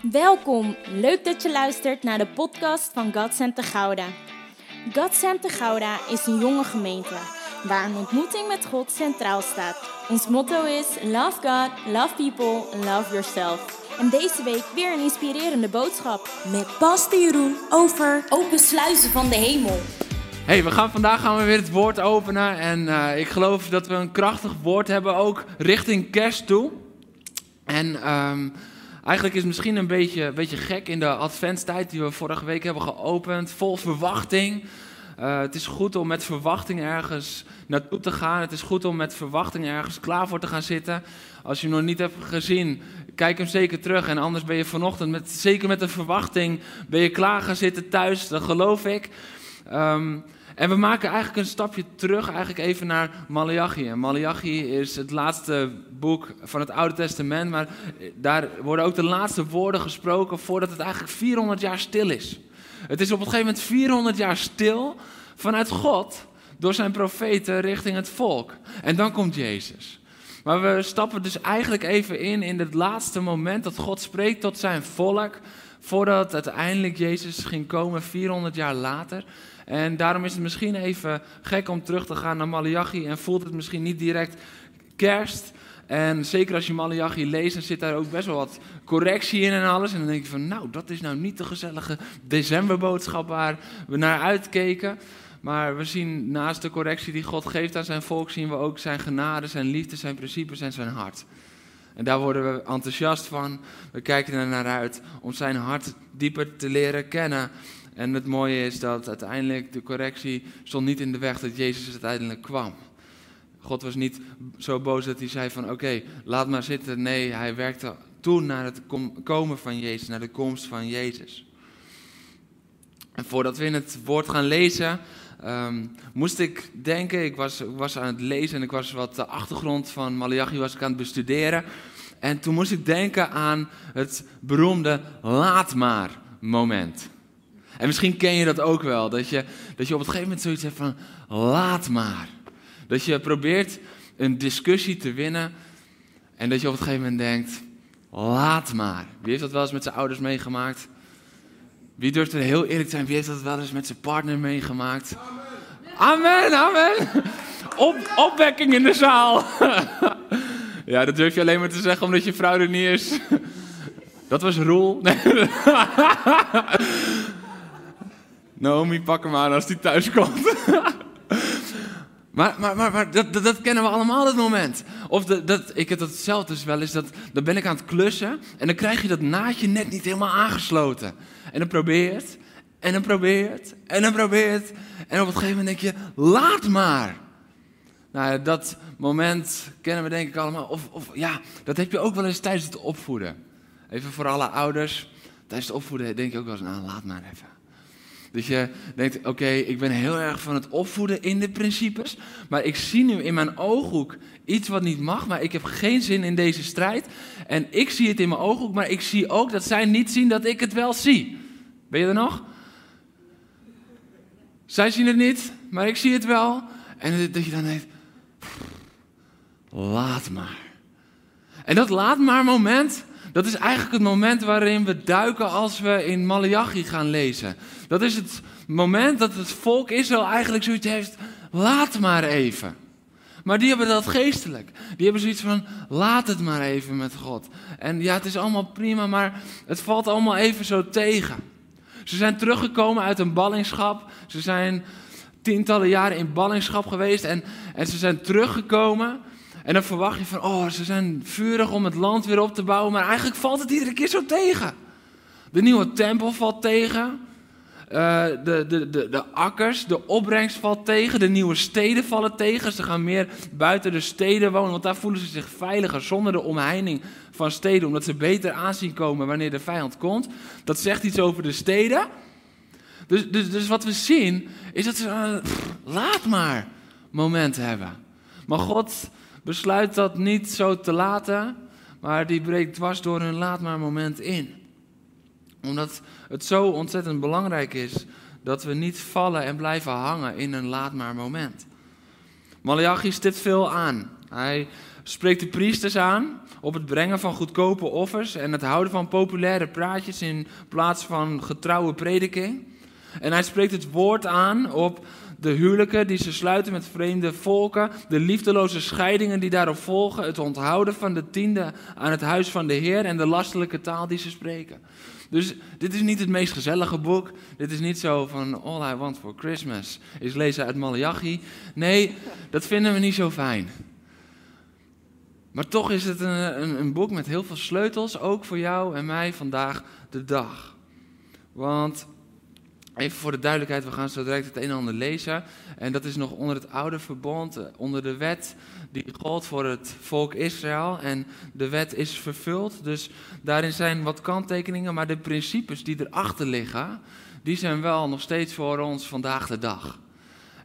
Welkom, leuk dat je luistert naar de podcast van God Center Gouda. God Center Gouda is een jonge gemeente waar een ontmoeting met God centraal staat. Ons motto is Love God, Love People, Love Yourself. En deze week weer een inspirerende boodschap met Pastor Jeroen over open sluizen van de hemel. Hey, we gaan vandaag gaan we weer het woord openen en eh, ik geloof dat we een krachtig woord hebben ook richting kerst toe. En ehm, eigenlijk is het misschien een beetje, beetje gek in de adventstijd die we vorige week hebben geopend, vol verwachting. Uh, het is goed om met verwachting ergens naartoe te gaan. Het is goed om met verwachting ergens klaar voor te gaan zitten. Als je hem nog niet hebt gezien, kijk hem zeker terug. En anders ben je vanochtend, met, zeker met een verwachting, ben je klaar gaan zitten thuis. Dat geloof ik. Um, en we maken eigenlijk een stapje terug, eigenlijk even naar Malachi. En Malachi is het laatste boek van het Oude Testament, maar daar worden ook de laatste woorden gesproken voordat het eigenlijk 400 jaar stil is. Het is op een gegeven moment 400 jaar stil vanuit God door zijn profeten richting het volk. En dan komt Jezus. Maar we stappen dus eigenlijk even in in het laatste moment dat God spreekt tot zijn volk, voordat uiteindelijk Jezus ging komen 400 jaar later. En daarom is het misschien even gek om terug te gaan naar Malachi en voelt het misschien niet direct kerst. En zeker als je Malachi leest, dan zit daar ook best wel wat correctie in en alles. En dan denk je van, nou, dat is nou niet de gezellige decemberboodschap waar we naar uitkeken. Maar we zien naast de correctie die God geeft aan zijn volk, zien we ook zijn genade, zijn liefde, zijn principes en zijn hart. En daar worden we enthousiast van. We kijken er naar uit om zijn hart dieper te leren kennen. En het mooie is dat uiteindelijk de correctie stond niet in de weg dat Jezus uiteindelijk kwam. God was niet zo boos dat hij zei van oké, laat maar zitten. Nee, hij werkte toe naar het komen van Jezus, naar de komst van Jezus. En voordat we in het woord gaan lezen, ehm, moest ik denken, ik was, was aan het lezen en ik was wat de achtergrond van Malachi was ik aan het bestuderen. En toen moest ik denken aan het beroemde laat maar moment. En misschien ken je dat ook wel, dat je, dat je op het gegeven moment zoiets hebt van laat maar. Dat je probeert een discussie te winnen en dat je op het gegeven moment denkt, laat maar. Wie heeft dat wel eens met zijn ouders meegemaakt? Wie durft er heel eerlijk zijn? Wie heeft dat wel eens met zijn partner meegemaakt? Amen, amen. Op, opwekking in de zaal. ja, dat durf je alleen maar te zeggen omdat je vrouw er niet is. Dat was Roel. Naomi, pak hem aan als hij thuis komt. maar, maar, maar, dat, dat, kennen we allemaal, dat moment. Of dat, dat, ik heb dat zelf dus wel eens, dat, dan ben ik aan het klussen en dan krijg je dat naadje net niet helemaal aangesloten. En dan probeer je het, en dan probeer je het, en dan probeer je het. En op het gegeven moment denk je, laat maar. Nou, dat moment kennen we denk ik allemaal. Of, of ja, dat heb je ook wel eens tijdens het opvoeden. Even voor alle ouders. Tijdens het opvoeden denk je ook wel eens, nou, laat maar even. Dat je denkt, oké, ik ben heel erg van het opvoeden in de principes, maar ik zie nu in mijn ooghoek iets wat niet mag, maar ik heb geen zin in deze strijd. En ik zie het in mijn ooghoek, maar ik zie ook dat zij niet zien dat ik het wel zie. Ben je er nog? Zij zien het niet, maar ik zie het wel. En dat je dan denkt, laat maar. En dat laat maar moment, dat is eigenlijk het moment waarin we duiken als we in Malachi gaan lezen. Dat is het moment dat het volk Israël eigenlijk zoiets heeft, laat maar even. Maar die hebben dat geestelijk. Die hebben zoiets van, laat het maar even met God. En ja, het is allemaal prima, maar het valt allemaal even zo tegen. Ze zijn teruggekomen uit een ballingschap. Ze zijn tientallen jaren in ballingschap geweest en, en ze zijn teruggekomen. En dan verwacht je van, oh, ze zijn vurig om het land weer op te bouwen, maar eigenlijk valt het iedere keer zo tegen. De nieuwe tempel valt tegen. Uh, de, de, de, de akkers, de opbrengst valt tegen. De nieuwe steden vallen tegen. Ze gaan meer buiten de steden wonen, want daar voelen ze zich veiliger zonder de omheining van steden, omdat ze beter aanzien komen wanneer de vijand komt. Dat zegt iets over de steden. Dus, dus, dus wat we zien, is dat ze een laat maar moment hebben. Maar God besluit dat niet zo te laten, maar die breekt dwars door hun laat maar moment in. Omdat het zo ontzettend belangrijk is dat we niet vallen en blijven hangen in een laat maar moment. Malachi stipt veel aan. Hij spreekt de priesters aan op het brengen van goedkope offers en het houden van populaire praatjes in plaats van getrouwe prediking. En hij spreekt het woord aan op de huwelijken die ze sluiten met vreemde volken, de liefdeloze scheidingen die daarop volgen, het onthouden van de tiende aan het huis van de Heer en de lastelijke taal die ze spreken. Dus dit is niet het meest gezellige boek. Dit is niet zo van All I Want for Christmas is lezen uit Malachi. Nee, dat vinden we niet zo fijn. Maar toch is het een, een, een boek met heel veel sleutels, ook voor jou en mij vandaag de dag. Want Even voor de duidelijkheid, we gaan zo direct het een en ander lezen. En dat is nog onder het oude verbond, eh, onder de wet die gold voor het volk Israël. En de wet is vervuld, dus daarin zijn wat kanttekeningen, maar de principes die erachter liggen, die zijn wel nog steeds voor ons vandaag de dag.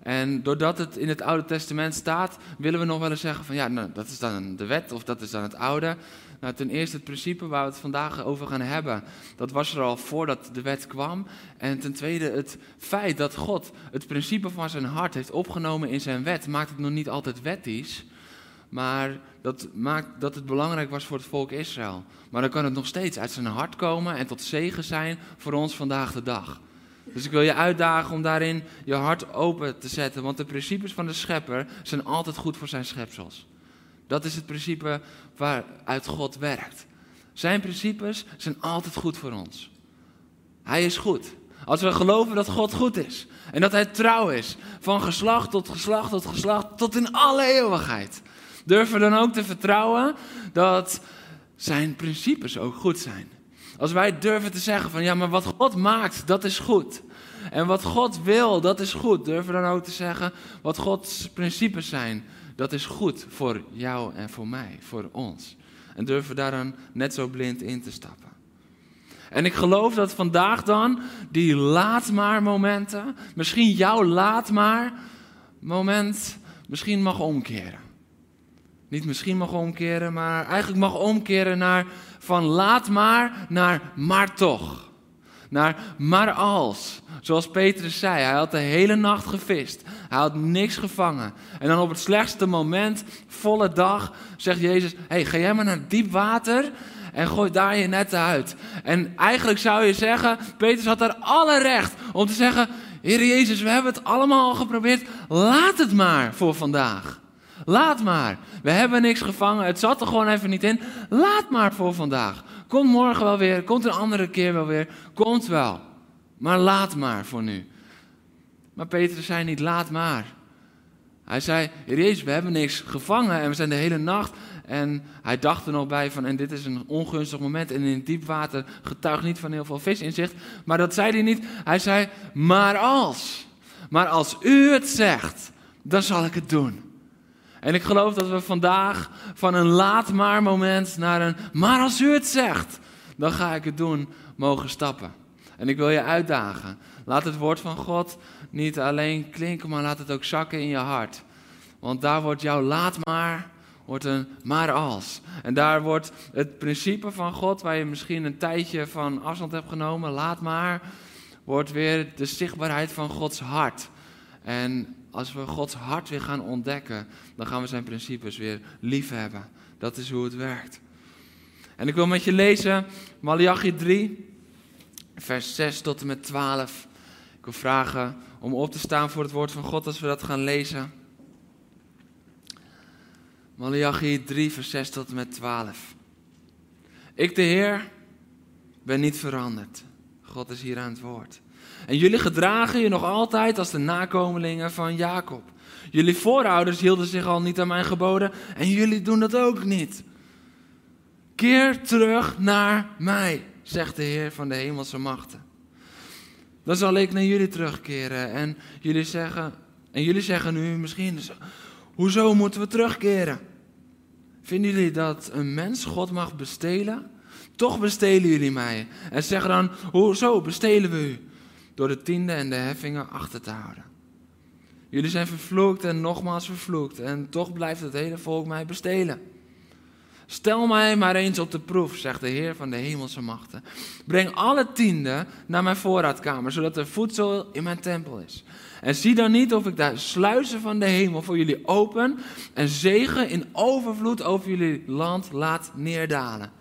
En doordat het in het Oude Testament staat, willen we nog wel eens zeggen van ja, nou, dat is dan de wet of dat is dan het Oude. Nou, ten eerste het principe waar we het vandaag over gaan hebben, dat was er al voordat de wet kwam. En ten tweede het feit dat God het principe van zijn hart heeft opgenomen in zijn wet, maakt het nog niet altijd wettisch. Maar dat maakt dat het belangrijk was voor het volk Israël. Maar dan kan het nog steeds uit zijn hart komen en tot zegen zijn voor ons vandaag de dag. Dus ik wil je uitdagen om daarin je hart open te zetten. Want de principes van de schepper zijn altijd goed voor zijn schepsels. Dat is het principe waaruit God werkt. Zijn principes zijn altijd goed voor ons. Hij is goed. Als we geloven dat God goed is en dat Hij trouw is, van geslacht tot geslacht tot geslacht, tot in alle eeuwigheid, durven we dan ook te vertrouwen dat Zijn principes ook goed zijn. Als wij durven te zeggen van ja, maar wat God maakt, dat is goed. En wat God wil, dat is goed. Durven we dan ook te zeggen wat Gods principes zijn, dat is goed voor jou en voor mij, voor ons. En durven daar dan net zo blind in te stappen. En ik geloof dat vandaag dan die laat maar momenten, misschien jouw laat maar moment, misschien mag omkeren. Niet misschien mag omkeren, maar eigenlijk mag omkeren naar van laat maar naar maar toch. Naar maar als. Zoals Petrus zei, hij had de hele nacht gevist. Hij had niks gevangen. En dan op het slechtste moment, volle dag, zegt Jezus: hey, ga jij maar naar diep water en gooi daar je netten uit. En eigenlijk zou je zeggen, Petrus had daar alle recht om te zeggen: Heer Jezus, we hebben het allemaal al geprobeerd. Laat het maar voor vandaag. Laat maar. We hebben niks gevangen. Het zat er gewoon even niet in. Laat maar voor vandaag. Komt morgen wel weer. Komt een andere keer wel weer. Komt wel. Maar laat maar voor nu. Maar Petrus zei niet laat maar. Hij zei, Jezus, we hebben niks gevangen en we zijn de hele nacht. En hij dacht er nog bij van, en dit is een ongunstig moment. En in diep water getuigt niet van heel veel visinzicht. Maar dat zei hij niet. Hij zei, maar als. Maar als u het zegt, dan zal ik het doen. En ik geloof dat we vandaag van een laat maar moment naar een maar als u het zegt, dan ga ik het doen, mogen stappen. En ik wil je uitdagen. Laat het woord van God niet alleen klinken, maar laat het ook zakken in je hart. Want daar wordt jouw laat maar, wordt een maar als. En daar wordt het principe van God, waar je misschien een tijdje van afstand hebt genomen, laat maar, wordt weer de zichtbaarheid van Gods hart. En als we Gods hart weer gaan ontdekken, dan gaan we zijn principes weer lief hebben. Dat is hoe het werkt. En ik wil met je lezen Malachi 3, vers 6 tot en met 12. Ik wil vragen om op te staan voor het woord van God als we dat gaan lezen. Malachi 3, vers 6 tot en met 12. Ik, de Heer, ben niet veranderd. God is hier aan het woord. En jullie gedragen je nog altijd als de nakomelingen van Jacob. Jullie voorouders hielden zich al niet aan mijn geboden en jullie doen dat ook niet. Keer terug naar mij, zegt de Heer van de hemelse machten. Dan zal ik naar jullie terugkeren en jullie zeggen, en jullie zeggen nu misschien, hoezo moeten we terugkeren? Vinden jullie dat een mens God mag bestelen? Toch bestelen jullie mij. En zeggen dan, hoezo bestelen we u? Door de tiende en de heffingen achter te houden. Jullie zijn vervloekt en nogmaals vervloekt en toch blijft het hele volk mij bestelen. Stel mij maar eens op de proef, zegt de Heer van de hemelse machten. Breng alle tienden naar mijn voorraadkamer, zodat er voedsel in mijn tempel is. En zie dan niet of ik de sluizen van de hemel voor jullie open en zegen in overvloed over jullie land laat neerdalen.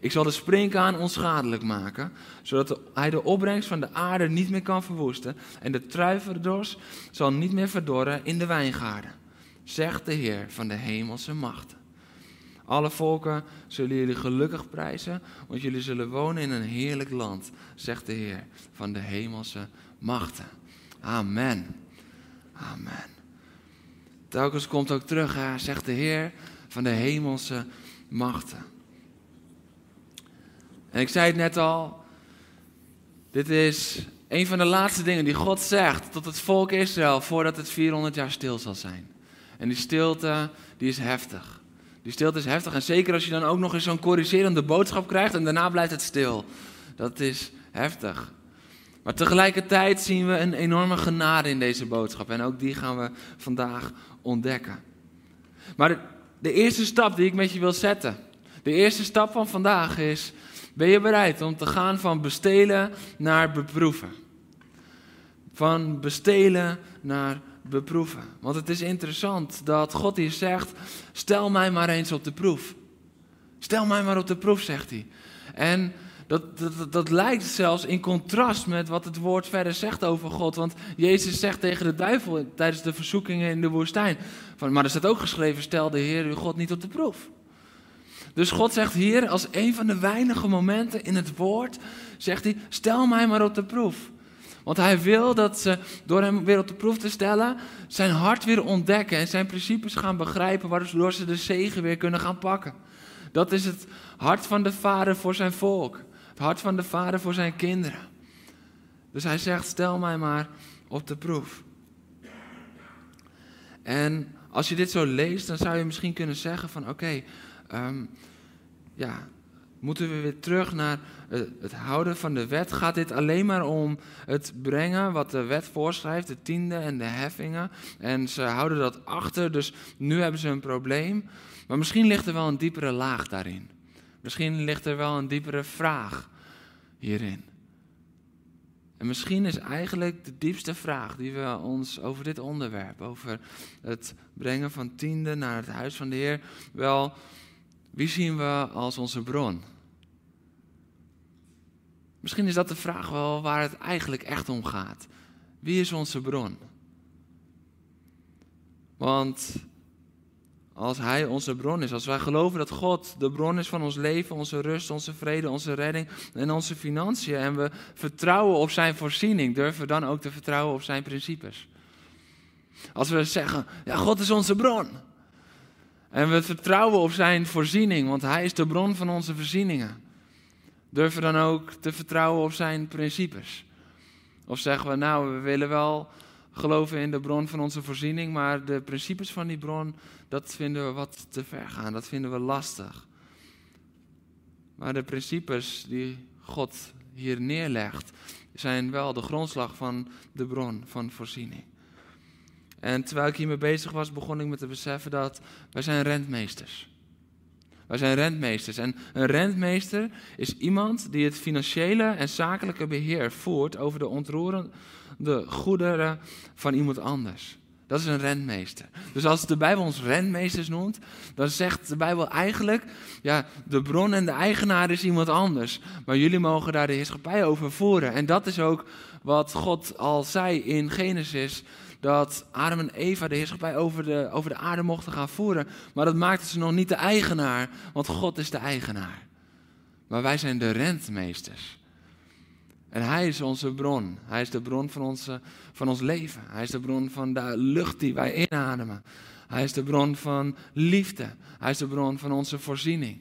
Ik zal de springkaan onschadelijk maken, zodat hij de opbrengst van de aarde niet meer kan verwoesten en de truiverdors zal niet meer verdorren in de wijngaarden, zegt de Heer van de hemelse machten. Alle volken zullen jullie gelukkig prijzen, want jullie zullen wonen in een heerlijk land, zegt de Heer van de hemelse machten. Amen. Amen. Telkens komt ook terug, zegt de Heer van de hemelse machten. En ik zei het net al, dit is een van de laatste dingen die God zegt tot het volk Israël voordat het 400 jaar stil zal zijn. En die stilte, die is heftig. Die stilte is heftig en zeker als je dan ook nog eens zo'n corrigerende boodschap krijgt en daarna blijft het stil. Dat is heftig. Maar tegelijkertijd zien we een enorme genade in deze boodschap en ook die gaan we vandaag ontdekken. Maar de, de eerste stap die ik met je wil zetten, de eerste stap van vandaag is ben je bereid om te gaan van bestelen naar beproeven? Van bestelen naar beproeven. Want het is interessant dat God hier zegt: stel mij maar eens op de proef. Stel mij maar op de proef, zegt hij. En dat, dat, dat lijkt zelfs in contrast met wat het woord verder zegt over God. Want Jezus zegt tegen de duivel tijdens de verzoekingen in de woestijn: van, Maar er staat ook geschreven: stel de Heer uw God niet op de proef. Dus God zegt hier, als een van de weinige momenten in het woord, zegt hij, stel mij maar op de proef. Want hij wil dat ze, door hem weer op de proef te stellen, zijn hart weer ontdekken en zijn principes gaan begrijpen, waardoor ze de zegen weer kunnen gaan pakken. Dat is het hart van de vader voor zijn volk. Het hart van de vader voor zijn kinderen. Dus hij zegt, stel mij maar op de proef. En als je dit zo leest, dan zou je misschien kunnen zeggen van oké, um, ja, moeten we weer terug naar het houden van de wet? Gaat dit alleen maar om het brengen wat de wet voorschrijft, de tiende en de heffingen? En ze houden dat achter, dus nu hebben ze een probleem. Maar misschien ligt er wel een diepere laag daarin. Misschien ligt er wel een diepere vraag hierin. En misschien is eigenlijk de diepste vraag die we ons over dit onderwerp, over het brengen van tiende naar het huis van de Heer, wel wie zien we als onze bron? Misschien is dat de vraag wel waar het eigenlijk echt om gaat. Wie is onze bron? Want als Hij onze bron is, als wij geloven dat God de bron is van ons leven, onze rust, onze vrede, onze redding en onze financiën, en we vertrouwen op Zijn voorziening, durven we dan ook te vertrouwen op Zijn principes. Als we zeggen, ja, God is onze bron. En we vertrouwen op zijn voorziening, want hij is de bron van onze voorzieningen. Durven dan ook te vertrouwen op zijn principes? Of zeggen we, nou, we willen wel geloven in de bron van onze voorziening, maar de principes van die bron, dat vinden we wat te ver gaan, dat vinden we lastig. Maar de principes die God hier neerlegt, zijn wel de grondslag van de bron van voorziening. En terwijl ik hiermee bezig was, begon ik me te beseffen dat wij zijn rentmeesters. Wij zijn rentmeesters. En een rentmeester is iemand die het financiële en zakelijke beheer voert over de ontroerende goederen van iemand anders. Dat is een rentmeester. Dus als de Bijbel ons rentmeesters noemt, dan zegt de Bijbel eigenlijk, ja, de bron en de eigenaar is iemand anders. Maar jullie mogen daar de heerschappij over voeren. En dat is ook wat God al zei in Genesis dat Adam en Eva de heerschappij over de, over de aarde mochten gaan voeren. Maar dat maakte ze nog niet de eigenaar, want God is de eigenaar. Maar wij zijn de rentmeesters. En Hij is onze bron. Hij is de bron van, onze, van ons leven. Hij is de bron van de lucht die wij inademen. Hij is de bron van liefde. Hij is de bron van onze voorziening.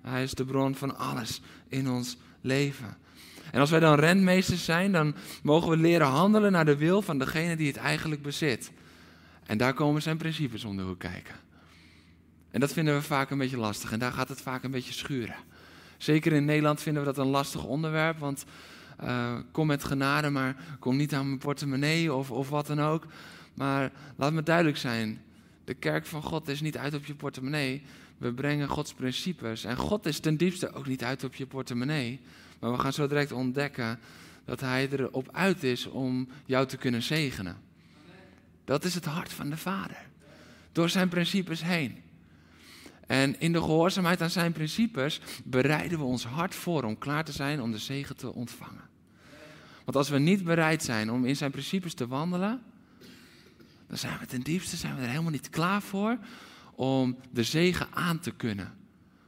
Hij is de bron van alles in ons leven. En als wij dan rentmeesters zijn, dan mogen we leren handelen naar de wil van degene die het eigenlijk bezit. En daar komen zijn principes om de hoek kijken. En dat vinden we vaak een beetje lastig en daar gaat het vaak een beetje schuren. Zeker in Nederland vinden we dat een lastig onderwerp, want uh, kom met genade, maar kom niet aan mijn portemonnee of, of wat dan ook. Maar laat me duidelijk zijn, de kerk van God is niet uit op je portemonnee, We brengen Gods principes. En God is ten diepste ook niet uit op je portemonnee. Maar we gaan zo direct ontdekken dat Hij erop uit is om jou te kunnen zegenen. Dat is het hart van de Vader. Door zijn principes heen. En in de gehoorzaamheid aan zijn principes bereiden we ons hart voor om klaar te zijn om de zegen te ontvangen. Want als we niet bereid zijn om in zijn principes te wandelen, dan zijn we ten diepste zijn we er helemaal niet klaar voor om de zegen aan te kunnen.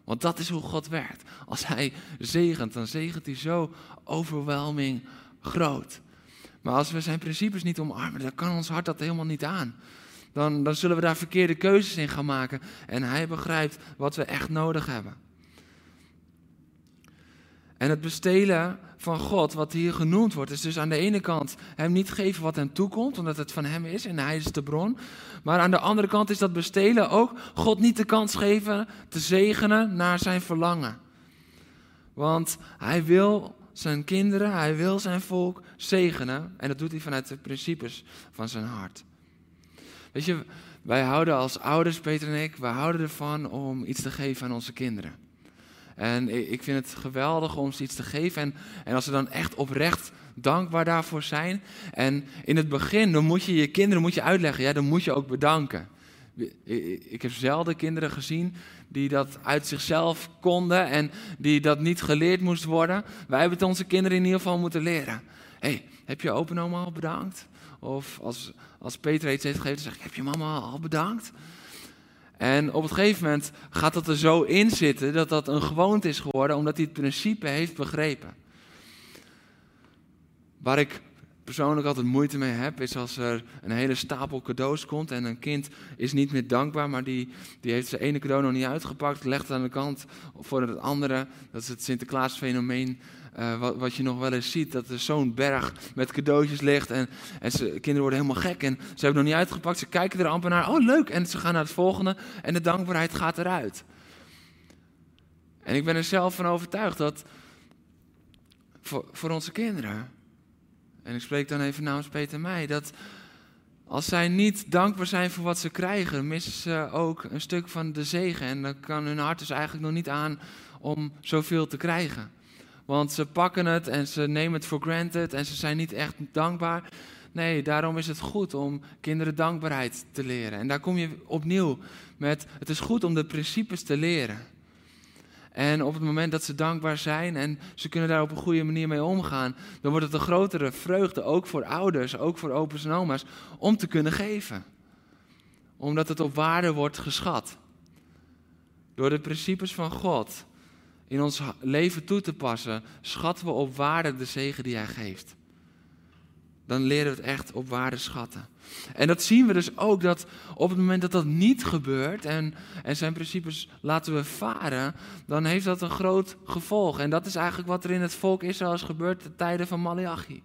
Want dat is hoe God werkt. Als hij zegent, dan zegent hij zo overwhelming groot. Maar als we zijn principes niet omarmen, dan kan ons hart dat helemaal niet aan. Dan, dan zullen we daar verkeerde keuzes in gaan maken. En hij begrijpt wat we echt nodig hebben. En het bestelen van God, wat hier genoemd wordt, is dus aan de ene kant hem niet geven wat hem toekomt, omdat het van hem is en hij is de bron. Maar aan de andere kant is dat bestelen ook God niet de kans geven te zegenen naar zijn verlangen. Want hij wil zijn kinderen, hij wil zijn volk zegenen en dat doet hij vanuit de principes van zijn hart. Weet je, wij houden als ouders, Peter en ik, wij houden ervan om iets te geven aan onze kinderen. En ik vind het geweldig om ze iets te geven. En, en als ze dan echt oprecht dankbaar daarvoor zijn. En in het begin, dan moet je je kinderen moet je uitleggen, ja, dan moet je ook bedanken. Ik heb zelden kinderen gezien die dat uit zichzelf konden en die dat niet geleerd moest worden. Wij hebben het onze kinderen in ieder geval moeten leren. hey, heb je open oma al bedankt? Of als, als Peter iets heeft gegeven, dan zeg ik, heb je mama al bedankt? En op een gegeven moment gaat dat er zo in zitten dat dat een gewoonte is geworden, omdat hij het principe heeft begrepen. Waar ik persoonlijk altijd moeite mee heb, is als er een hele stapel cadeaus komt en een kind is niet meer dankbaar, maar die, die heeft zijn ene cadeau nog niet uitgepakt, legt het aan de kant voor het andere. Dat is het Sinterklaas-fenomeen uh, wat, wat, je nog wel eens ziet, dat er zo'n berg met cadeautjes ligt en, en ze, kinderen worden helemaal gek en ze hebben nog niet uitgepakt, ze kijken er amper naar, oh leuk, en ze gaan naar het volgende en de dankbaarheid gaat eruit. En ik ben er zelf van overtuigd dat voor, voor onze kinderen, en ik spreek dan even namens Peter en mij, dat als zij niet dankbaar zijn voor wat ze krijgen, missen ze ook een stuk van de zegen. En dan kan hun hart dus eigenlijk nog niet aan om zoveel te krijgen. Want ze pakken het en ze nemen het voor granted en ze zijn niet echt dankbaar. Nee, daarom is het goed om kinderen dankbaarheid te leren. En daar kom je opnieuw met: het is goed om de principes te leren. En op het moment dat ze dankbaar zijn en ze kunnen daar op een goede manier mee omgaan, dan wordt het een grotere vreugde, ook voor ouders, ook voor opa's en oma's, om te kunnen geven. Omdat het op waarde wordt geschat. Door de principes van God in ons leven toe te passen, schatten we op waarde de zegen die Hij geeft. Dan leren we het echt op waarde schatten. En dat zien we dus ook dat op het moment dat dat niet gebeurt en, en zijn principes laten we varen, dan heeft dat een groot gevolg. En dat is eigenlijk wat er in het volk Israël is gebeurd ten tijde van Malachi.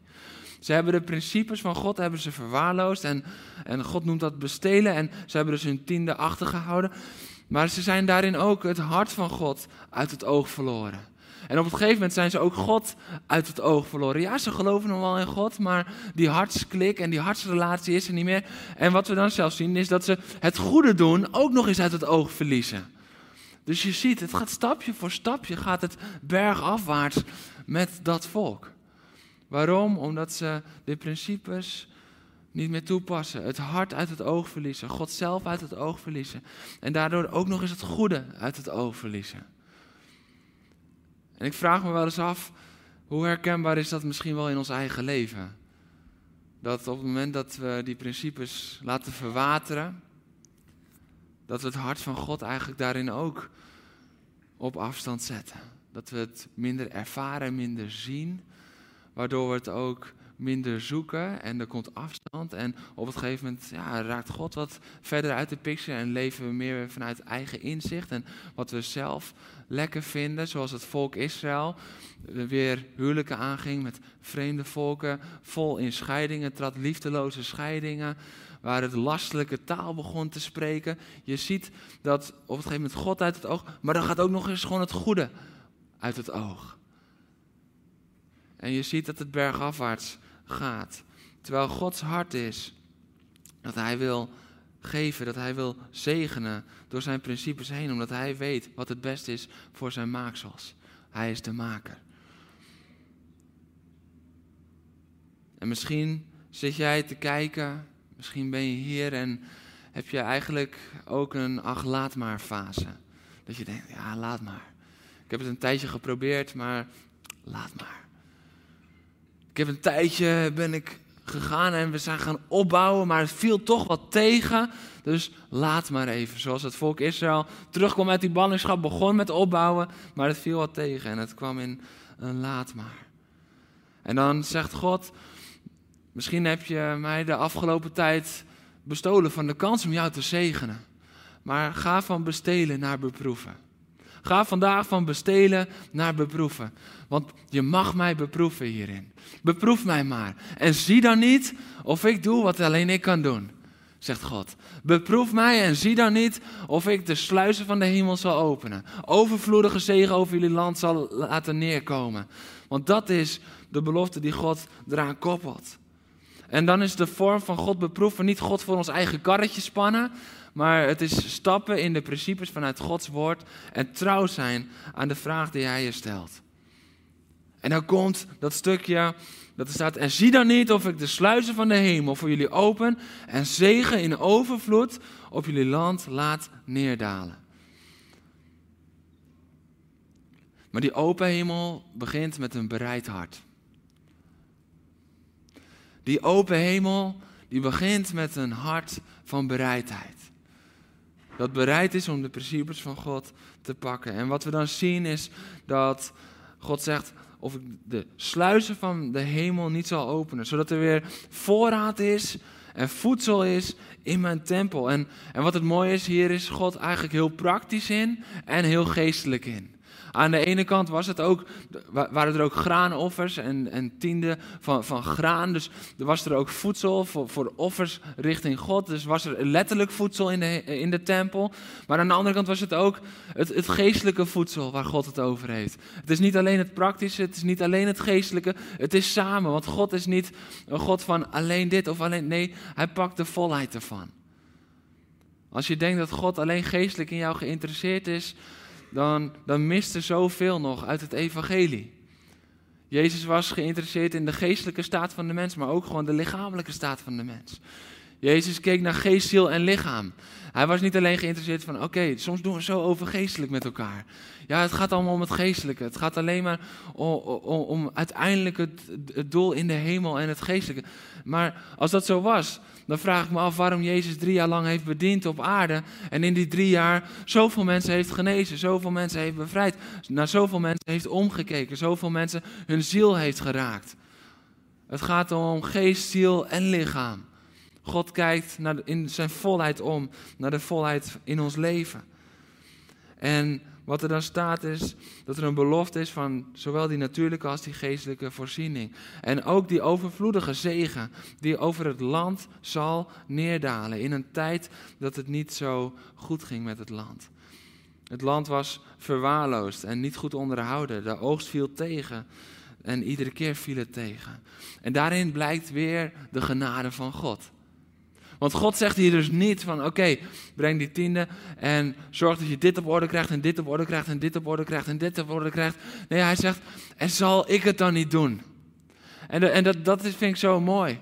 Ze hebben de principes van God hebben ze verwaarloosd en, en God noemt dat bestelen en ze hebben dus hun tiende achtergehouden. Maar ze zijn daarin ook het hart van God uit het oog verloren. En op het gegeven moment zijn ze ook God uit het oog verloren. Ja, ze geloven nog wel in God, maar die hartsklik en die hartsrelatie is er niet meer. En wat we dan zelfs zien is dat ze het goede doen ook nog eens uit het oog verliezen. Dus je ziet, het gaat stapje voor stapje, gaat het bergafwaarts met dat volk. Waarom? Omdat ze de principes niet meer toepassen. Het hart uit het oog verliezen. God zelf uit het oog verliezen. En daardoor ook nog eens het goede uit het oog verliezen. En ik vraag me wel eens af, hoe herkenbaar is dat misschien wel in ons eigen leven? Dat op het moment dat we die principes laten verwateren, dat we het hart van God eigenlijk daarin ook op afstand zetten. Dat we het minder ervaren, minder zien, waardoor we het ook minder zoeken en er komt afstand. En op het gegeven moment ja, raakt God wat verder uit de picture en leven we meer vanuit eigen inzicht en wat we zelf lekker vinden, zoals het volk Israël weer huwelijken aanging met vreemde volken, vol in scheidingen, trad liefdeloze scheidingen, waar het lastelijke taal begon te spreken. Je ziet dat op het gegeven moment God uit het oog, maar dan gaat ook nog eens gewoon het goede uit het oog. En je ziet dat het bergafwaarts gaat. Terwijl Gods hart is dat Hij wil geven, dat hij wil zegenen door zijn principes heen, omdat hij weet wat het beste is voor zijn maaksels. Hij is de maker. En misschien zit jij te kijken, misschien ben je hier en heb je eigenlijk ook een ach laat maar fase. Dat je denkt, ja laat maar. Ik heb het een tijdje geprobeerd, maar laat maar. Ik heb een tijdje ben ik gegaan en we zijn gaan opbouwen, maar het viel toch wat tegen. Dus laat maar even. Zoals het volk Israël terugkwam uit die ballingschap, begon met opbouwen, maar het viel wat tegen en het kwam in een laat maar. En dan zegt God, misschien heb je mij de afgelopen tijd bestolen van de kans om jou te zegenen. Maar ga van bestelen naar beproeven. Ga vandaag van bestelen naar beproeven. Want je mag mij beproeven hierin. Beproef mij maar. En zie dan niet of ik doe wat alleen ik kan doen, zegt God. Beproef mij en zie dan niet of ik de sluizen van de hemel zal openen. Overvloedige zegen over jullie land zal laten neerkomen. Want dat is de belofte die God eraan koppelt. En dan is de vorm van God beproeven niet God voor ons eigen karretje spannen, maar het is stappen in de principes vanuit Gods woord en trouw zijn aan de vraag die Hij je stelt. En dan komt dat stukje dat er staat, en zie dan niet of ik de sluizen van de hemel voor jullie open en zegen in overvloed op jullie land laat neerdalen. Maar die open hemel begint met een bereid hart. Die open hemel, die begint met een hart van bereidheid. Dat bereid is om de principes van God te pakken. En wat we dan zien is dat God zegt, of ik de sluizen van de hemel niet zal openen. Zodat er weer voorraad is en voedsel is in mijn tempel. En, en wat het mooie is, hier is God eigenlijk heel praktisch in en heel geestelijk in. Aan de ene kant was het ook, waren er ook graanoffers en, en tienden van, van graan. Dus was er ook voedsel voor, voor offers richting God. Dus was er letterlijk voedsel in de, in de tempel. Maar aan de andere kant was het ook het, het geestelijke voedsel waar God het over heeft. Het is niet alleen het praktische, het is niet alleen het geestelijke. Het is samen, want God is niet een God van alleen dit of alleen... Nee, hij pakt de volheid ervan. Als je denkt dat God alleen geestelijk in jou geïnteresseerd is, dan, dan mist zoveel nog uit het evangelie. Jezus was geïnteresseerd in de geestelijke staat van de mens, maar ook gewoon de lichamelijke staat van de mens. Jezus keek naar geest, ziel en lichaam. Hij was niet alleen geïnteresseerd van, oké, soms doen we zo overgeestelijk met elkaar. Ja, het gaat allemaal om het geestelijke. Het gaat alleen maar om, uiteindelijk het, doel in de hemel en het geestelijke. Maar als dat zo was, dan vraag ik me af waarom Jezus drie jaar lang heeft bediend op aarde. En in die drie jaar zoveel mensen heeft genezen, zoveel mensen heeft bevrijd, naar zoveel mensen heeft omgekeken, zoveel mensen hun ziel heeft geraakt. Het gaat om geest, ziel en lichaam. God kijkt naar in zijn volheid om, naar de volheid in ons leven. En wat er dan staat is dat er een belofte is van zowel die natuurlijke als die geestelijke voorziening. En ook die overvloedige zegen die over het land zal neerdalen in een tijd dat het niet zo goed ging met het land. Het land was verwaarloosd en niet goed onderhouden. De oogst viel tegen en iedere keer viel het tegen. En daarin blijkt weer de genade van God. Want God zegt hier dus niet van oké, breng die tiende en zorg dat je dit op orde krijgt en dit op orde krijgt en dit op orde krijgt en dit op orde krijgt. Nee, hij zegt, en zal ik het dan niet doen? En, en dat, dat vind ik zo mooi.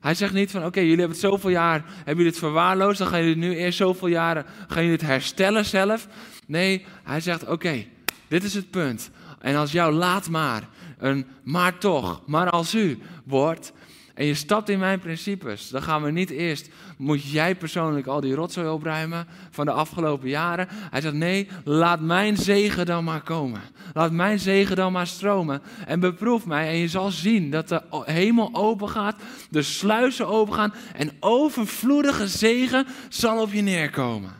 Hij zegt niet van oké, jullie hebben het zoveel jaar, hebben jullie het verwaarloosd, dan gaan jullie nu eerst zoveel jaren, gaan jullie het herstellen zelf. Nee, hij zegt oké, dit is het punt. En als jouw laat maar, een maar toch, maar als u wordt, en je stapt in mijn principes, dan gaan we niet eerst, moet jij persoonlijk al die rotzooi opruimen van de afgelopen jaren. Hij zegt, nee, laat mijn zegen dan maar komen. Laat mijn zegen dan maar stromen. En beproef mij en je zal zien dat de hemel open gaat, de sluizen open gaan en overvloedige zegen zal op je neerkomen.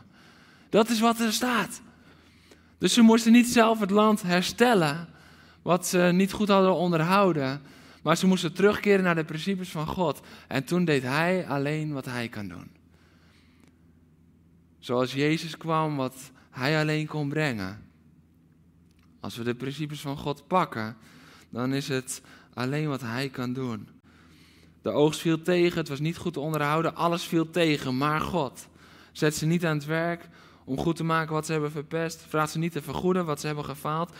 Dat is wat er staat. Dus ze moesten niet zelf het land herstellen, wat ze niet goed hadden onderhouden. Maar ze moesten terugkeren naar de principes van God. En toen deed hij alleen wat hij kan doen. Zoals Jezus kwam, wat hij alleen kon brengen. Als we de principes van God pakken, dan is het alleen wat hij kan doen. De oogst viel tegen, het was niet goed onderhouden, alles viel tegen, maar God. Zet ze niet aan het werk om goed te maken wat ze hebben verpest. Vraag ze niet te vergoeden wat ze hebben gefaald.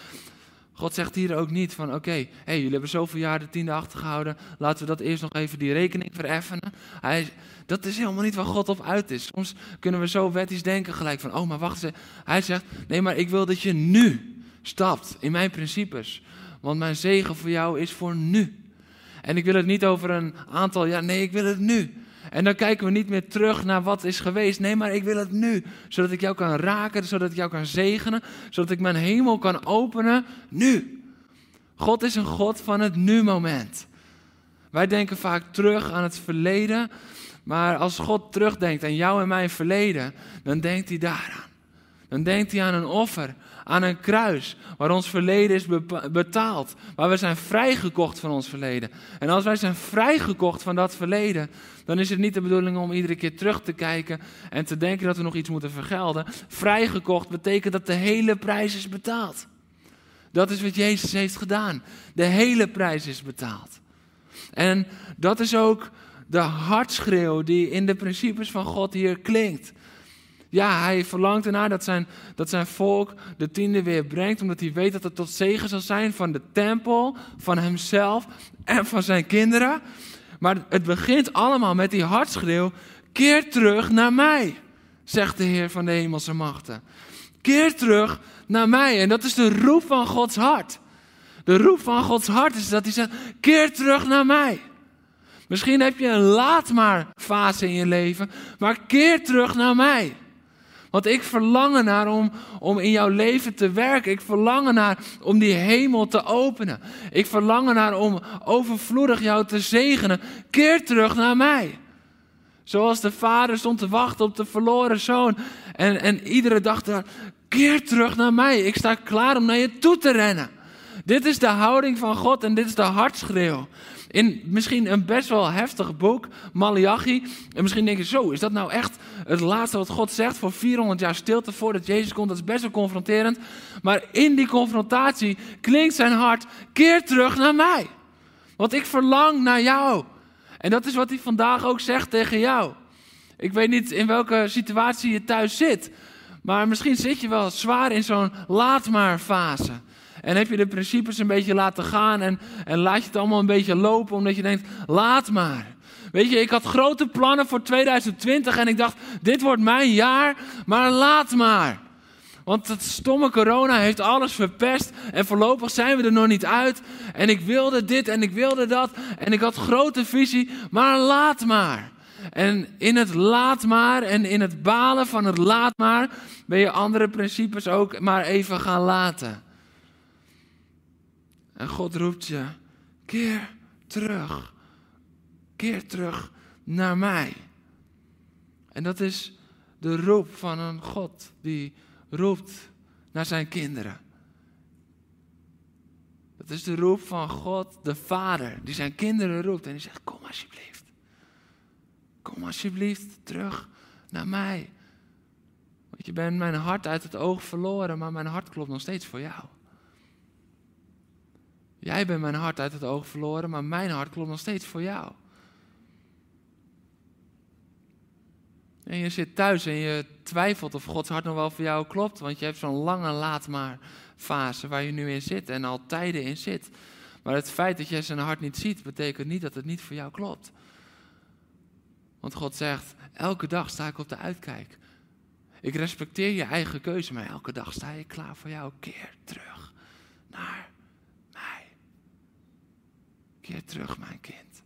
God zegt hier ook niet van oké, hey, jullie hebben zoveel jaar de tiende achtergehouden. Laten we dat eerst nog even die rekening vereffenen. Hij, dat is helemaal niet waar God op uit is. Soms kunnen we zo wettisch denken gelijk van oh maar wacht eens. Hij zegt nee maar ik wil dat je nu stapt in mijn principes. Want mijn zegen voor jou is voor nu. En ik wil het niet over een aantal jaar, nee ik wil het nu. En dan kijken we niet meer terug naar wat is geweest. Nee, maar ik wil het nu. Zodat ik jou kan raken, zodat ik jou kan zegenen, zodat ik mijn hemel kan openen nu. God is een God van het nu-moment. Wij denken vaak terug aan het verleden, maar als God terugdenkt aan jou en mijn verleden, dan denkt hij daaraan. Dan denkt hij aan een offer, aan een kruis, waar ons verleden is betaald, waar we zijn vrijgekocht van ons verleden. En als wij zijn vrijgekocht van dat verleden, dan is het niet de bedoeling om iedere keer terug te kijken en te denken dat we nog iets moeten vergelden. Vrijgekocht betekent dat de hele prijs is betaald. Dat is wat Jezus heeft gedaan. De hele prijs is betaald. En dat is ook de hartschreeuw die in de principes van God hier klinkt. Ja, hij verlangt ernaar dat zijn, dat zijn volk de tiende weer brengt, omdat hij weet dat het tot zegen zal zijn van de tempel, van hemzelf en van zijn kinderen. Maar het begint allemaal met die hartschreeuw: keer terug naar mij, zegt de Heer van de hemelse machten. Keer terug naar mij. En dat is de roep van Gods hart. De roep van Gods hart is dat hij zegt: keer terug naar mij. Misschien heb je een laat maar fase in je leven, maar keer terug naar mij. Want ik verlang ernaar om, om in jouw leven te werken. Ik verlang ernaar om die hemel te openen. Ik verlang ernaar om overvloedig jou te zegenen. Keer terug naar mij. Zoals de vader stond te wachten op de verloren zoon. En, en iedere dag daar, keer terug naar mij. Ik sta klaar om naar je toe te rennen. Dit is de houding van God en dit is de hartschreeuw. In misschien een best wel heftig boek, Malachi. En misschien denk je, zo, is dat nou echt het laatste wat God zegt voor 400 jaar stilte voordat Jezus komt? Dat is best wel confronterend. Maar in die confrontatie klinkt zijn hart, keer terug naar mij. Want ik verlang naar jou. En dat is wat hij vandaag ook zegt tegen jou. Ik weet niet in welke situatie je thuis zit. Maar misschien zit je wel zwaar in zo'n laat maar fase. En heb je de principes een beetje laten gaan en, en laat je het allemaal een beetje lopen omdat je denkt, laat maar. Weet je, ik had grote plannen voor 2020 en ik dacht, dit wordt mijn jaar, maar laat maar. Want het stomme corona heeft alles verpest en voorlopig zijn we er nog niet uit. En ik wilde dit en ik wilde dat en ik had grote visie, maar laat maar. En in het laat maar en in het balen van het laat maar ben je andere principes ook maar even gaan laten. En God roept je, keer terug. Keer terug naar mij. En dat is de roep van een God die roept naar zijn kinderen. Dat is de roep van God, de Vader, die zijn kinderen roept en die zegt: Kom alsjeblieft. Kom alsjeblieft terug naar mij. Want je bent mijn hart uit het oog verloren, maar mijn hart klopt nog steeds voor jou. Jij bent mijn hart uit het oog verloren, maar mijn hart klopt nog steeds voor jou. En je zit thuis en je twijfelt of Gods hart nog wel voor jou klopt, want je hebt zo'n lange laat maar fase waar je nu in zit en al tijden in zit. Maar het feit dat je zijn hart niet ziet, betekent niet dat het niet voor jou klopt. Want God zegt, elke dag sta ik op de uitkijk. Ik respecteer je eigen keuze, maar elke dag sta je klaar voor jou. Keer terug naar Keer terug, mijn kind.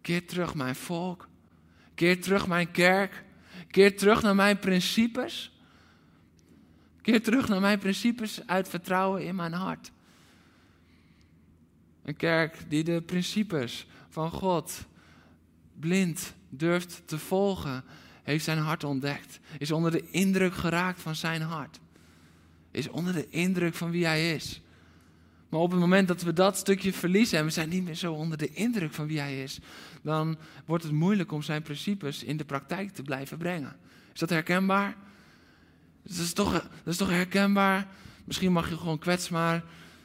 Keer terug, mijn volk. Keer terug, mijn kerk. Keer terug naar mijn principes. Keer terug naar mijn principes uit vertrouwen in mijn hart. Een kerk die de principes van God blind durft te volgen, heeft zijn hart ontdekt. Is onder de indruk geraakt van zijn hart. Is onder de indruk van wie hij is. Maar op het moment dat we dat stukje verliezen en we zijn niet meer zo onder de indruk van wie hij is, dan wordt het moeilijk om zijn principes in de praktijk te blijven brengen. Is dat herkenbaar? Dat is toch, dat is toch herkenbaar? Misschien mag je gewoon kwetsen, maar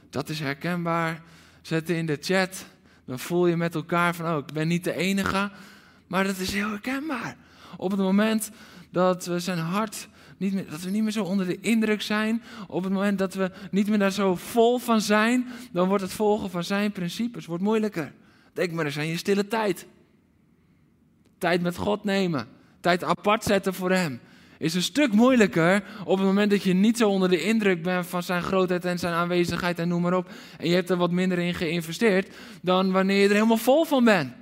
dat is herkenbaar. Zet in de chat, dan voel je met elkaar van, oh, ik ben niet de enige. Maar dat is heel herkenbaar. Op het moment dat we zijn hart niet meer, dat we niet meer zo onder de indruk zijn. Op het moment dat we niet meer daar zo vol van zijn, dan wordt het volgen van zijn principes wordt moeilijker. Denk maar eens aan je stille tijd. Tijd met God nemen. Tijd apart zetten voor Hem. Is een stuk moeilijker op het moment dat je niet zo onder de indruk bent van zijn grootheid en zijn aanwezigheid en noem maar op. En je hebt er wat minder in geïnvesteerd dan wanneer je er helemaal vol van bent.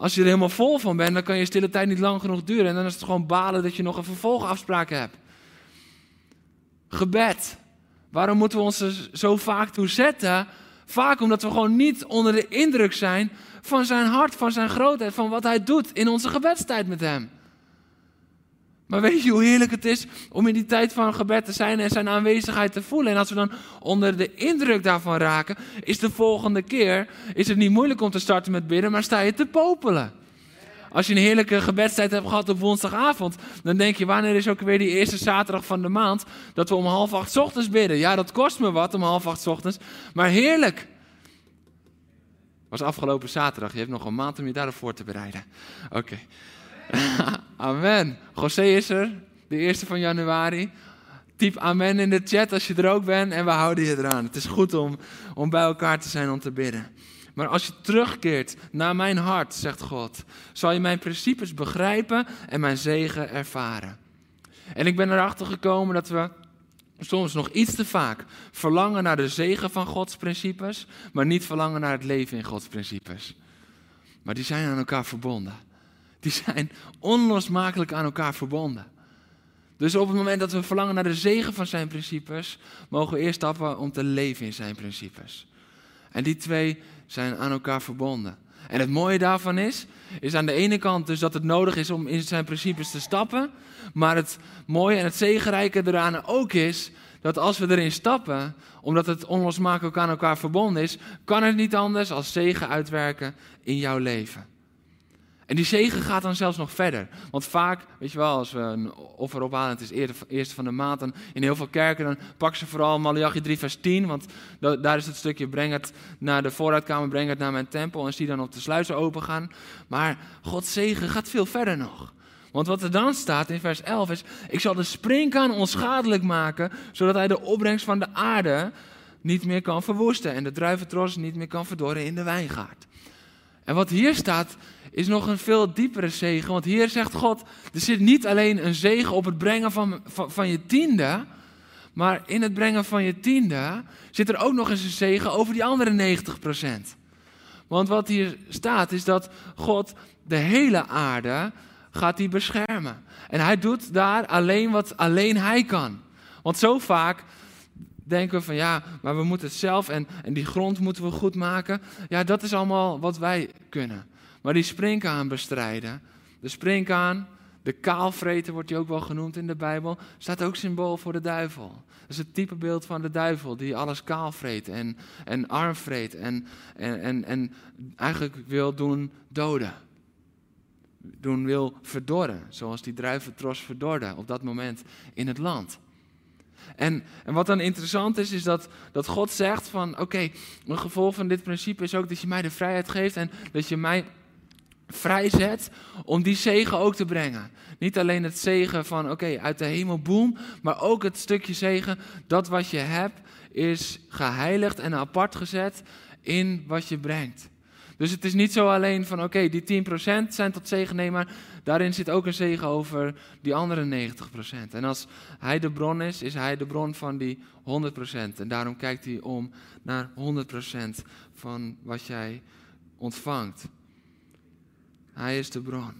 Als je er helemaal vol van bent, dan kan je stille tijd niet lang genoeg duren. En dan is het gewoon balen dat je nog een vervolgafspraak hebt. Gebed. Waarom moeten we ons er zo vaak toe zetten? Vaak omdat we gewoon niet onder de indruk zijn van zijn hart, van zijn grootheid, van wat hij doet in onze gebedstijd met hem. Maar weet je hoe heerlijk het is om in die tijd van gebed te zijn en zijn aanwezigheid te voelen? En als we dan onder de indruk daarvan raken, is de volgende keer is het niet moeilijk om te starten met bidden, maar sta je te popelen. Als je een heerlijke gebedstijd hebt gehad op woensdagavond, dan denk je, wanneer is ook weer die eerste zaterdag van de maand dat we om half acht ochtends bidden? Ja, dat kost me wat om half acht ochtends, maar heerlijk. Was afgelopen zaterdag, je hebt nog een maand om je daarop voor te bereiden. Oké. amen. José is er, de eerste van januari. Typ amen in de chat als je er ook bent en we houden je eraan. Het is goed om, om bij elkaar te zijn om te bidden. Maar als je terugkeert naar mijn hart, zegt God, zal je mijn principes begrijpen en mijn zegen ervaren. En ik ben erachter gekomen dat we soms nog iets te vaak verlangen naar de zegen van Gods principes, maar niet verlangen naar het leven in Gods principes. Maar die zijn aan elkaar verbonden. Die zijn onlosmakelijk aan elkaar verbonden. Dus op het moment dat we verlangen naar de zegen van zijn principes, mogen we eerst stappen om te leven in zijn principes. En die twee zijn aan elkaar verbonden. En het mooie daarvan is, is aan de ene kant dus dat het nodig is om in zijn principes te stappen. Maar het mooie en het zegenrijke eraan ook is, dat als we erin stappen, omdat het onlosmakelijk aan elkaar verbonden is, kan het niet anders als zegen uitwerken in jouw leven. En die zegen gaat dan zelfs nog verder. Want vaak, weet je wel, als we een offer ophalen, het is eerste van de maand, dan in heel veel kerken, dan pakken ze vooral Malachi 3 vers 10, want daar is het stukje, breng het naar de vooruitkamer, breng het naar mijn tempel, en zie dan op de sluizen open gaan. Maar Gods zegen gaat veel verder nog. Want wat er dan staat in vers 11 is, ik zal de springkaan onschadelijk maken, zodat hij de opbrengst van de aarde niet meer kan verwoesten en de druiventros niet meer kan verdorren in de wijngaard. En wat hier staat, is nog een veel diepere zegen. Want hier zegt God, er zit niet alleen een zegen op het brengen van, van, je tiende, maar in het brengen van je tiende zit er ook nog eens een zegen over die andere 90%. Want wat hier staat is dat God de hele aarde gaat die beschermen. En hij doet daar alleen wat alleen hij kan. Want zo vaak denken we van ja, maar we moeten het zelf en, en die grond moeten we goed maken. Ja, dat is allemaal wat wij kunnen. Maar die springkaan bestrijden, de springkaan, de kaalvreter wordt hij ook wel genoemd in de Bijbel, staat ook symbool voor de duivel. Dat is het type beeld van de duivel, die alles kaalvreet en, en arm vreet en, en, en, en eigenlijk wil doen doden. Doen wil verdorren, zoals die druiventros verdorde op dat moment in het land. En, en wat dan interessant is, is dat, dat God zegt van oké, een gevolg van dit principe is ook dat je mij de vrijheid geeft en dat je mij vrijzet om die zegen ook te brengen. Niet alleen het zegen van, oké, uit de hemel, boem, maar ook het stukje zegen, dat wat je hebt, is geheiligd en apart gezet in wat je brengt. Dus het is niet zo alleen van, oké, die 10% zijn tot zegen, nee, maar daarin zit ook een zegen over die andere 90%. En als hij de bron is, is hij de bron van die 100%. En daarom kijkt hij om naar 100% van wat jij ontvangt. Hij is de bron.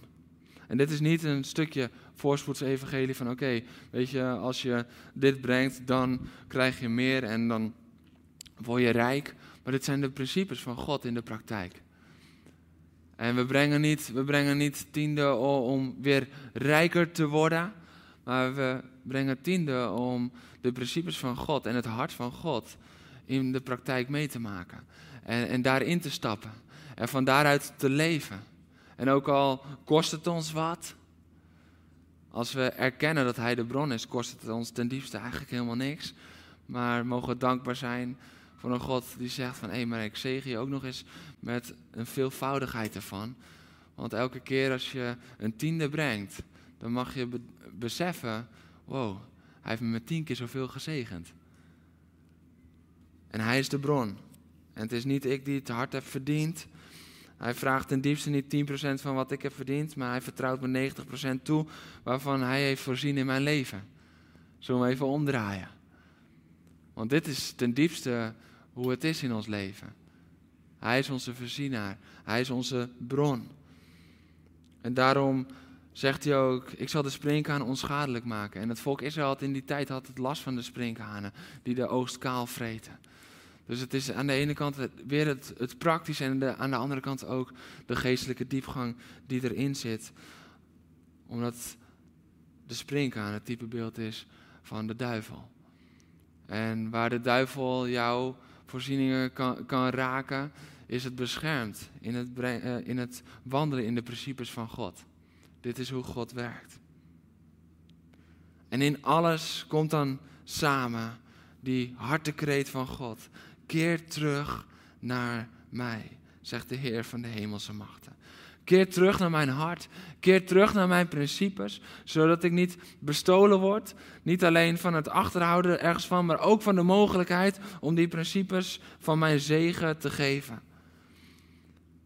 En dit is niet een stukje voorspoedsevangelie van oké, weet je, als je dit brengt, dan krijg je meer en dan word je rijk. Maar dit zijn de principes van God in de praktijk. En we brengen niet, we brengen niet tiende om weer rijker te worden, maar we brengen tiende om de principes van God en het hart van God in de praktijk mee te maken. En, en daarin te stappen. En van daaruit te leven. En ook al kost het ons wat, als we erkennen dat Hij de bron is, kost het ons ten diepste eigenlijk helemaal niks. Maar mogen we dankbaar zijn voor een God die zegt van, hé, maar ik zegen je ook nog eens met een veelvoudigheid ervan. Want elke keer als je een tiende brengt, dan mag je beseffen, wow, hij heeft me met tien keer zoveel gezegend. En hij is de bron. En het is niet ik die het hard heb verdiend. Hij vraagt ten diepste niet 10% van wat ik heb verdiend, maar hij vertrouwt me 90% toe waarvan hij heeft voorzien in mijn leven. Zullen we even omdraaien? Want dit is ten diepste hoe het is in ons leven. Hij is onze voorzienaar. Hij is onze bron. En daarom zegt hij ook, ik zal de sprinkhaan onschadelijk maken. En het volk Israël had in die tijd had het last van de sprinkhanen, die de oogst kaal vreten. Dus het is aan de ene kant weer het, het praktische en aan de andere kant ook de geestelijke diepgang die erin zit. Omdat de sprinkhaan het type beeld is van de duivel. En waar de duivel jouw voorzieningen kan, kan raken, is het beschermd in het, uh, in het wandelen in de principes van God. Dit is hoe God werkt. En in alles komt dan samen die hartekreet van God. Keer terug naar mij, zegt de Heer van de hemelse machten. Keer terug naar mijn hart. Keer terug naar mijn principes. Zodat ik niet bestolen word. Niet alleen van het achterhouden ergens van, maar ook van de mogelijkheid om die principes van mijn zegen te geven.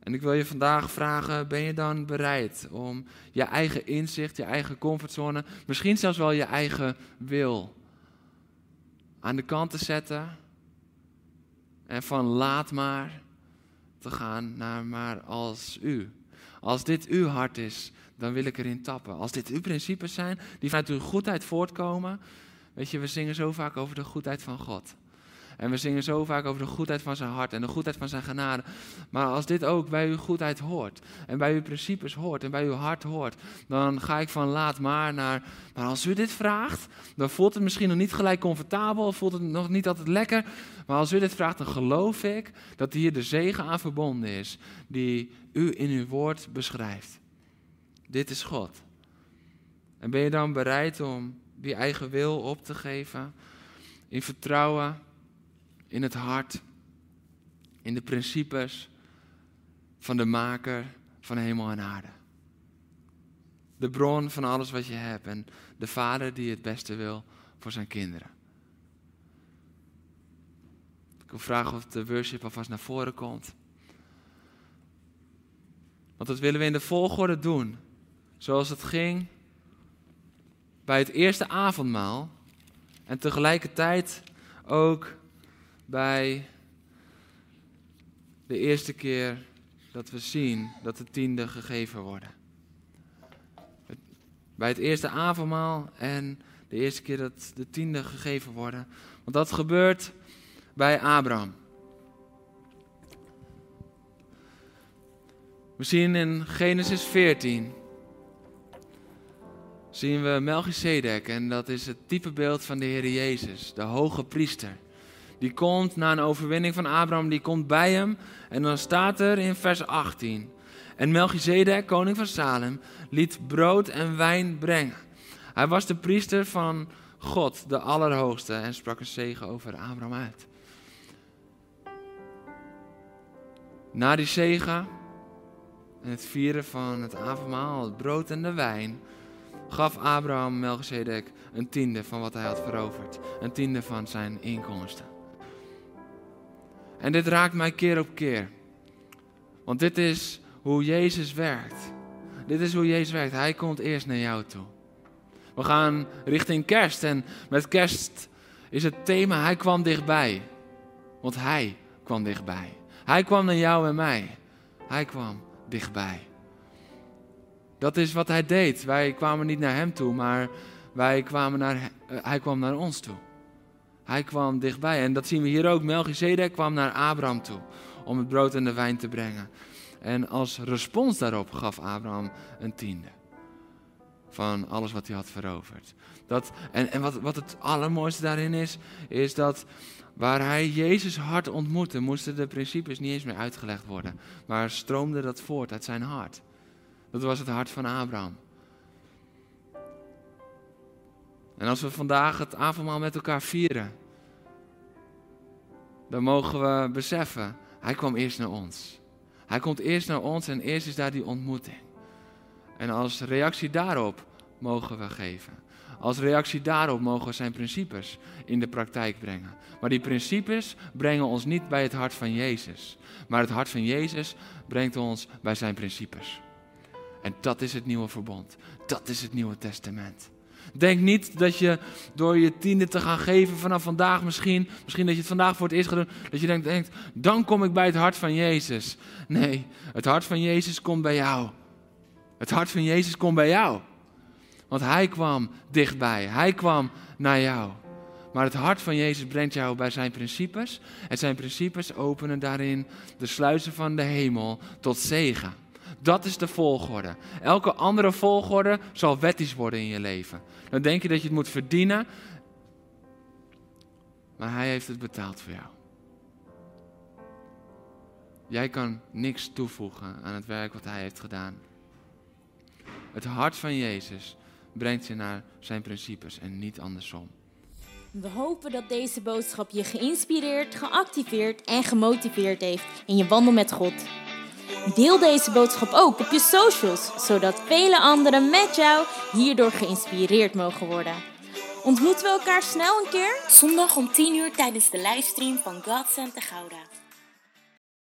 En ik wil je vandaag vragen: ben je dan bereid om je eigen inzicht, je eigen comfortzone, misschien zelfs wel je eigen wil aan de kant te zetten? En van laat maar te gaan naar maar als u. Als dit uw hart is, dan wil ik erin tappen. Als dit uw principes zijn, die vanuit uw goedheid voortkomen. Weet je, we zingen zo vaak over de goedheid van God. En we zingen zo vaak over de goedheid van zijn hart en de goedheid van zijn genade. Maar als dit ook bij uw goedheid hoort en bij uw principes hoort en bij uw hart hoort, dan ga ik van laat maar naar. Maar als u dit vraagt, dan voelt het misschien nog niet gelijk comfortabel, voelt het nog niet altijd lekker. Maar als u dit vraagt, dan geloof ik dat hier de zegen aan verbonden is, die u in uw woord beschrijft. Dit is God. En ben je dan bereid om die eigen wil op te geven? In vertrouwen in het hart, in de principes van de maker van hemel en aarde. De bron van alles wat je hebt en de vader die het beste wil voor zijn kinderen. Ik wil vragen of de worship alvast naar voren komt. Want dat willen we in de volgorde doen. Zoals het ging bij het eerste avondmaal. En tegelijkertijd ook bij de eerste keer dat we zien dat de tiende gegeven worden. Bij het eerste avondmaal en de eerste keer dat de tiende gegeven worden. Want dat gebeurt bij Abraham. We zien in Genesis 14 zien we Melchizedek en dat is het typebeeld van de Heer Jezus, de hoge priester die komt na een overwinning van Abraham, die komt bij hem. En dan staat er in vers 18. En Melchizedek, koning van Salem, liet brood en wijn brengen. Hij was de priester van God, de Allerhoogste, en sprak een zegen over Abraham uit. Na die zegen en het vieren van het avondmaal, het brood en de wijn, gaf Abraham Melchizedek een tiende van wat hij had veroverd. Een tiende van zijn inkomsten. En dit raakt mij keer op keer. Want dit is hoe Jezus werkt. Dit is hoe Jezus werkt. Hij komt eerst naar jou toe. We gaan richting kerst en met kerst is het thema Hij kwam dichtbij. Want Hij kwam dichtbij. Hij kwam naar jou en mij. Hij kwam dichtbij. Dat is wat Hij deed. Wij kwamen niet naar Hem toe, maar wij kwamen naar, eh, Hij kwam naar ons toe. Hij kwam dichtbij. En dat zien we hier ook. Melchizedek kwam naar Abraham toe om het brood en de wijn te brengen. En als respons daarop gaf Abraham een tiende. Van alles wat hij had veroverd. Dat, en en wat, wat het allermooiste daarin is, is dat waar hij Jezus hart ontmoette, moesten de principes niet eens meer uitgelegd worden. Maar stroomde dat voort uit zijn hart. Dat was het hart van Abraham. En als we vandaag het avondmaal met elkaar vieren, dan mogen we beseffen, hij kwam eerst naar ons. Hij komt eerst naar ons en eerst is daar die ontmoeting. En als reactie daarop mogen we geven. Als reactie daarop mogen we zijn principes in de praktijk brengen. Maar die principes brengen ons niet bij het hart van Jezus. Maar het hart van Jezus brengt ons bij zijn principes. En dat is het nieuwe verbond. Dat is het nieuwe testament. Denk niet dat je door je tiende te gaan geven vanaf vandaag misschien, misschien dat je het vandaag voor het eerst gaat doen, dat je denkt, denkt, dan kom ik bij het hart van Jezus. Nee, het hart van Jezus komt bij jou. Het hart van Jezus komt bij jou. Want Hij kwam dichtbij, Hij kwam naar jou. Maar het hart van Jezus brengt jou bij zijn principes. En zijn principes openen daarin de sluizen van de hemel tot zegen. Dat is de volgorde. Elke andere volgorde zal wettisch worden in je leven. Dan denk je dat je het moet verdienen. Maar hij heeft het betaald voor jou. Jij kan niks toevoegen aan het werk wat hij heeft gedaan. Het hart van Jezus brengt je naar zijn principes en niet andersom. We hopen dat deze boodschap je geïnspireerd, geactiveerd en gemotiveerd heeft in je wandel met God. Deel deze boodschap ook op je socials, zodat vele anderen met jou hierdoor geïnspireerd mogen worden. Ontmoeten we elkaar snel een keer? Zondag om 10 uur tijdens de livestream van God Santa Gouda.